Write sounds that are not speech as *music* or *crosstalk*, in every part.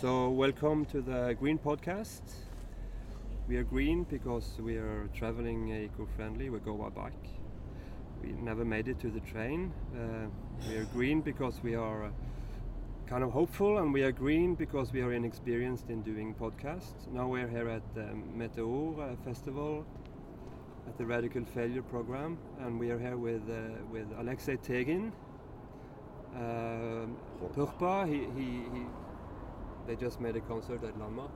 So, welcome to the Green Podcast. We are green because we are traveling eco friendly, we go by bike. We never made it to the train. Uh, we are green because we are uh, kind of hopeful, and we are green because we are inexperienced in doing podcasts. Now we're here at the Meteor uh, Festival at the Radical Failure program, and we are here with uh, with Alexei Tegin. Um, Purpa, he, he, he, they just made a concert at Lama.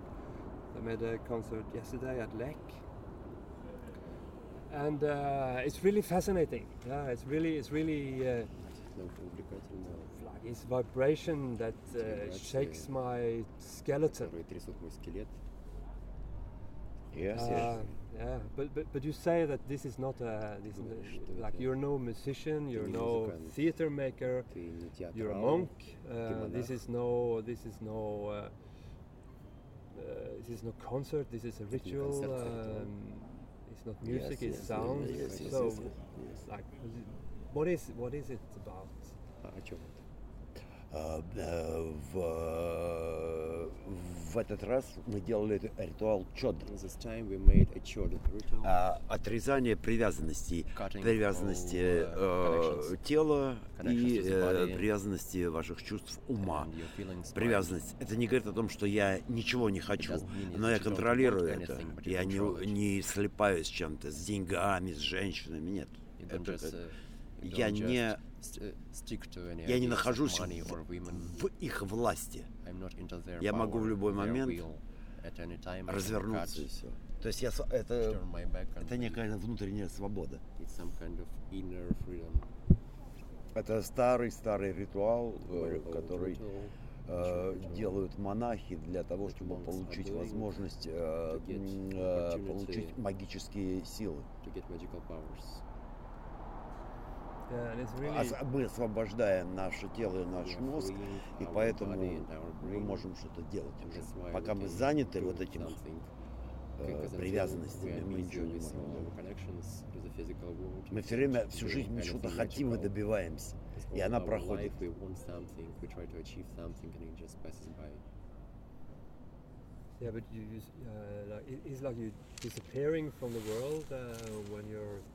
They made a concert yesterday at Lek. And uh, it's really fascinating. Yeah, it's really, it's really uh, it's vibration that uh, shakes my skeleton. Yes, um, yes. Yeah, but, but but you say that this is not a this is a, like you're no musician, you're no theater maker, you're a monk. Uh, this is no this is no uh, uh, this is no concert. This is a ritual. Um, it's not music. It's sound. So, like, what is what is it about? В, э, в этот раз мы делали ри- ритуал чодр. А, отрезание привязанности uh, э, connections. тела и э, привязанности ваших чувств ума. Привязанность. Это не говорит о том, что я ничего не хочу, но я контролирую это. Я не, не слепаюсь чем-то, с деньгами, с женщинами, нет. Это как- uh, я не- any Я не нахожусь в, их власти. Я могу в любой момент развернуться и все. То есть я, это, это некая внутренняя свобода. Это старый-старый ритуал, э, который э, делают монахи для того, чтобы получить возможность э, э, получить магические силы. to get magical powers. Yeah, and it's really Ос- Мы освобождаем наше тело и наш мозг, и поэтому мы можем что-то делать уже. Пока мы заняты вот этим э, привязанностями, мы ничего не можем делать. Мы все время, всю жизнь мы что-то хотим и добиваемся. И она проходит. Yeah, but you, uh, like, it- it's like you disappearing from the world uh, when you're uh,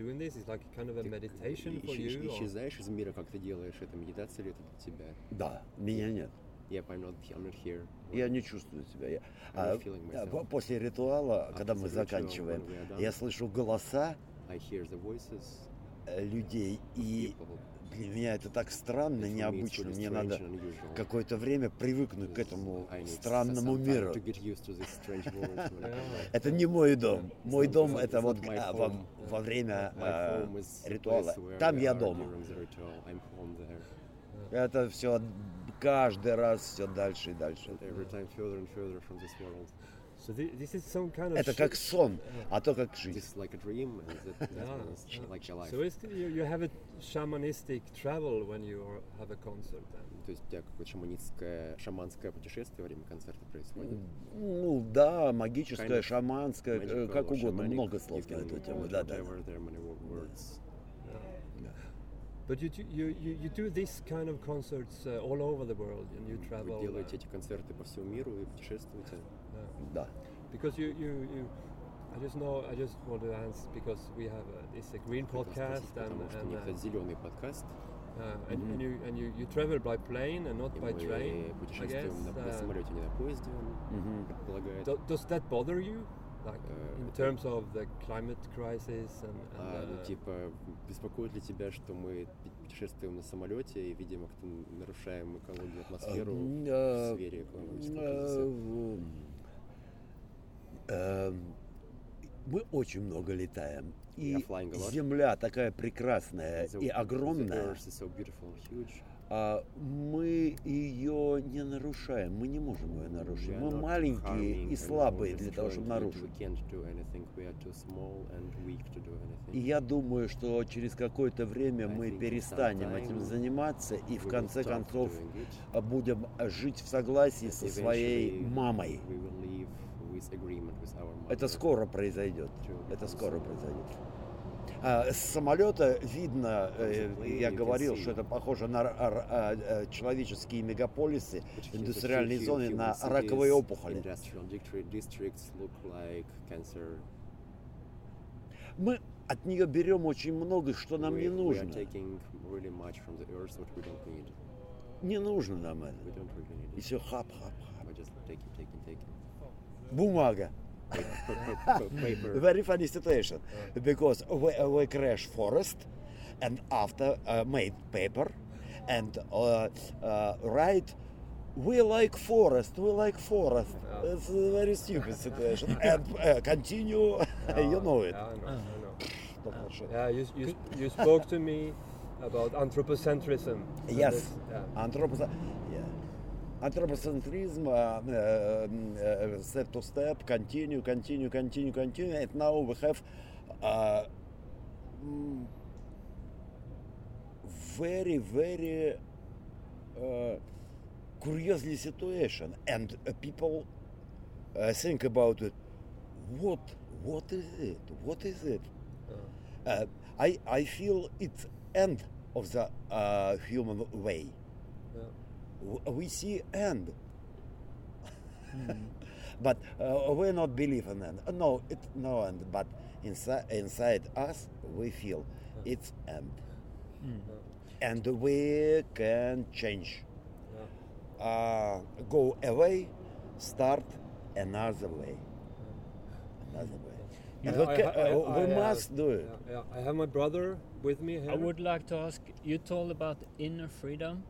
doing this. It's like kind of a meditation for you. исчезаешь из мира, как ты делаешь это, медитация ли это для тебя? Да, меня нет. Yep, I'm not, I'm not here. Я не чувствую себя. Я, а, а, после ритуала, After когда the мы заканчиваем, done, я слышу голоса I hear the voices людей, и people. Для меня это так странно, необычно. Мне надо какое-то время привыкнуть к этому странному миру. Это не мой дом. Мой дом это вот а, во, время э, ритуала. Там я дома. Это все каждый раз все дальше и дальше. Это как сон, а то как жизнь. is like a dream, and that, that Yeah, one is yeah. like a life. So it's, you, you have a shamanistic travel when you are, have a concert. Then. То есть у тебя какое-то шаманистское, шаманское путешествие во время концерта происходит. Ну да, магическое, шаманское, э, как угодно, много слов на эту тему. Да, да. But you, do, you, you, you do this kind of concerts uh, all over the world and you travel. Вы делаете uh, эти концерты по всему миру и путешествуете. Да. Because you, you, you, I just know, I just want to ask because we have a, this a green podcast спросить, and, потому что у and, них uh, это зеленый подкаст. uh, and, and you and you, you travel by plane and not И by train. I guess. на Uh, самолете, не на поезде, он Мгм. предполагает. do, does that bother you, like Uh, in terms of the climate crisis and, and А, ну, uh, типа, беспокоит ли тебя, что мы путешествуем на самолете и, видимо, как-то нарушаем экологию, атмосферу М, в э, сфере экологии? э, э, Мы очень много летаем. И земля такая прекрасная The- и огромная, so а мы ее не нарушаем. Мы не можем ее нарушить. Мы маленькие и слабые для того, чтобы нарушить. И я думаю, что через какое-то время мы перестанем этим заниматься и в конце концов будем жить в согласии со своей мамой. Это скоро произойдет. Это скоро произойдет. А, С самолета видно, э, я говорил, что это похоже на а, э, человеческие мегаполисы, индустриальные зоны на раковые опухоли. Мы от нее берем очень много, что нам не нужно. Не нужно нам это. И все хап-хап-хап. Bumaga. Very funny situation because we, uh, we crash forest and after uh, made paper and uh, uh, write we like forest, we like forest. It's a very stupid *laughs* situation. and uh, continue, *laughs* you know it. Yeah, yeah you, you, you spoke to me about anthropocentrism. Yes, yeah. anthropocentrism uh, step to step, continue, continue, continue, continue. And now we have uh, very, very uh, curiously situation, and uh, people uh, think about it. What? What is it? What is it? Uh, I I feel it's end of the uh, human way. Yeah. W- We see end, *laughs* but uh, we not believe in end. Uh, No, it's no end. But inside inside us, we feel it's end, and we can change. Uh, go away, start another way. Another way. And we, I- ca- I- uh, we I, uh, must do it. Yeah, yeah. I have my brother with me here. I would like to ask you told about inner freedom,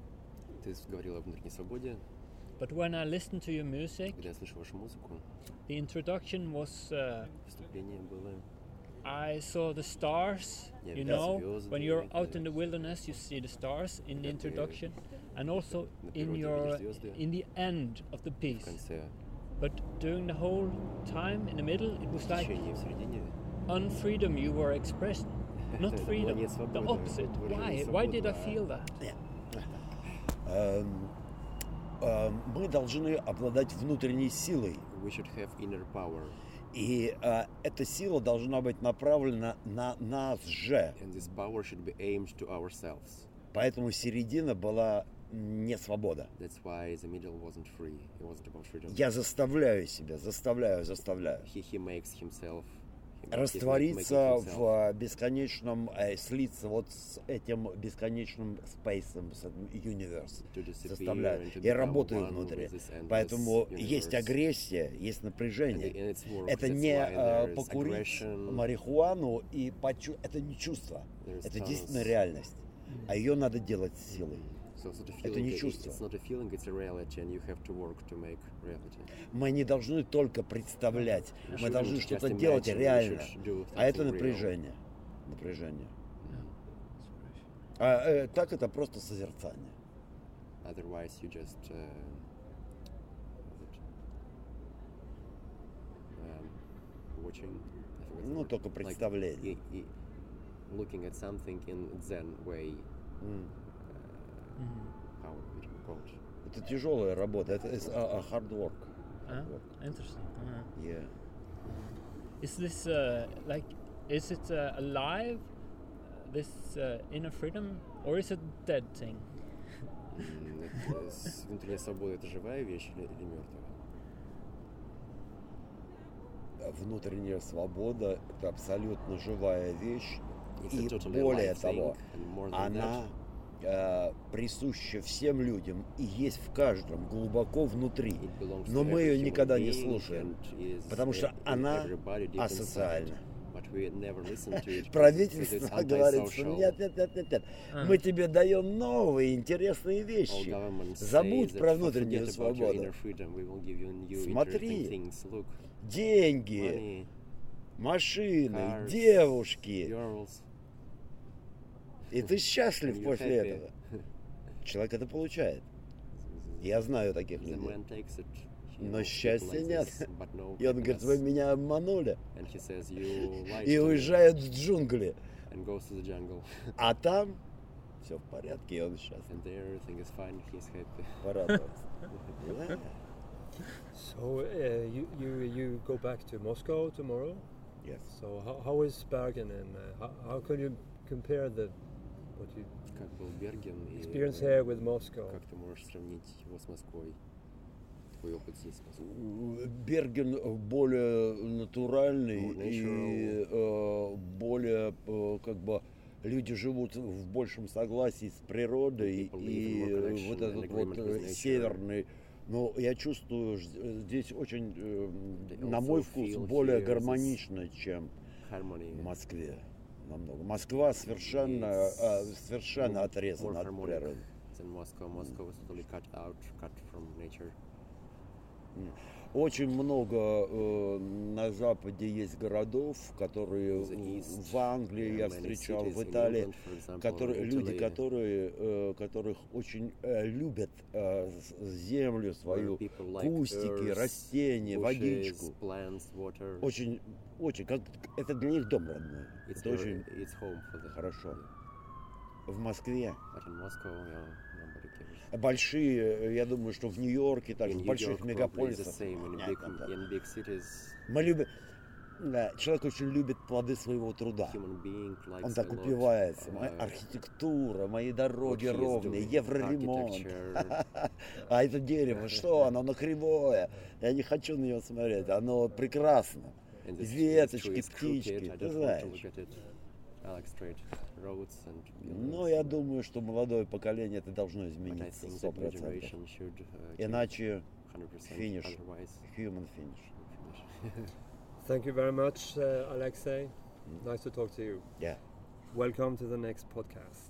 Ты говорил о внутренней свободе. but when I listened to your music, Когда я слышу вашу музыку, the introduction was uh, вступление было I saw the stars. Yeah, you that's know, звезды, when you're out yeah. in the wilderness, you see the stars in the Когда ты introduction, and also на in природе your видишь звезды. in the end of the в piece. конце, But during the whole time in the middle, it was в like течение, в середине. unfreedom you were expressing, *laughs* not Это была freedom. не The свобода, opposite. это выражение Why? Why did I свободы, а feel that? Эм, эм, мы должны обладать внутренней силой. We should have inner power. И э, эта сила должна быть направлена на нас же. And this power should be aimed to ourselves. Поэтому середина была не свобода. That's why the middle wasn't free. It wasn't about freedom. Я заставляю себя, заставляю, заставляю He, he makes himself раствориться в бесконечном, э, слиться вот с этим бесконечным спейсом, с этим universe. to disappear Заставляю. and to Я become работаю one внутри. Поэтому есть агрессия, есть напряжение. Это не э, покурить марихуану и почу... Это не чувство. Это действительно реальность. А ее надо делать силой. So Это не чувство. Feeling, reality. Мы не должны только представлять, мы должны что-то делать реально. А это real. напряжение. Напряжение. А э, так это просто созерцание. Otherwise, you just uh, um, watching. Ну, только Like, представление. и looking at something in Zen way. М. Это тяжелая работа, это is a, a hard work. Ah, Hard work. interesting. Uh, Yeah. Is this uh, like, is it uh, alive, uh, this uh, inner freedom, or is it dead thing? Внутренняя свобода это живая вещь или, или мертвая? Внутренняя свобода – это абсолютно живая вещь. It's a И totally более того, она э, присуща всем людям и есть в каждом глубоко внутри. Но мы ее никогда не слушаем, потому что она асоциальна. Правительство говорит, что нет, нет, нет, нет, нет. А. Мы тебе даем новые интересные вещи. Забудь про внутреннюю свободу. Смотри. Деньги, машины, девушки. И ты счастлив после этого. Человек это получает. Я знаю таких людей. Но счастья like нет. И он говорит, вы меня обманули. И to me," уезжает в джунгли. А там все в порядке, и он счастлив. Порадовался. So uh, you, you you go back to Moscow tomorrow? Yes. So how, how is Bergen and uh, how, how can you compare the what you Как был Берген и experience here with Moscow? как ты можешь сравнить его с Москвой? Твой опыт здесь с Москвой? Берген более натуральный More и э, более э, как бы люди живут в большем согласии с природой People и вот этот вот э, северный но я чувствую э, здесь очень, э, на мой вкус, более гармонично, чем в Москве. Намного. Москва совершенно, э, совершенно отрезана от природы. than Moscow. Moscow totally cut out, cut from nature. Очень много э, на Западе есть городов, которые в Англии я встречал, в Италии, которые, люди, которые, э, которых очень э, любят э, землю свою, кустики, растения, водичку. Очень, очень, как, это для них дом родной. Это очень хорошо. В Москве большие, э, я думаю, что в Нью-Йорке, in в больших мегаполисах. Мы любим, да, человек очень любит плоды своего труда. Он так упивается. Моя uh, архитектура, мои дороги ровные, евроремонт. *laughs* А это дерево, что оно? Оно кривое. Я не хочу на него смотреть. Оно прекрасно. Веточки, птички, ты знаешь. Ну, buildings. я думаю, что молодое поколение это должно измениться think сто that new процентов. generation should uh, change Иначе 100%. finish. Otherwise, human finish. finish. Thank you very much, uh, Alexei. Nice to talk to you. Yeah. Welcome to the next podcast.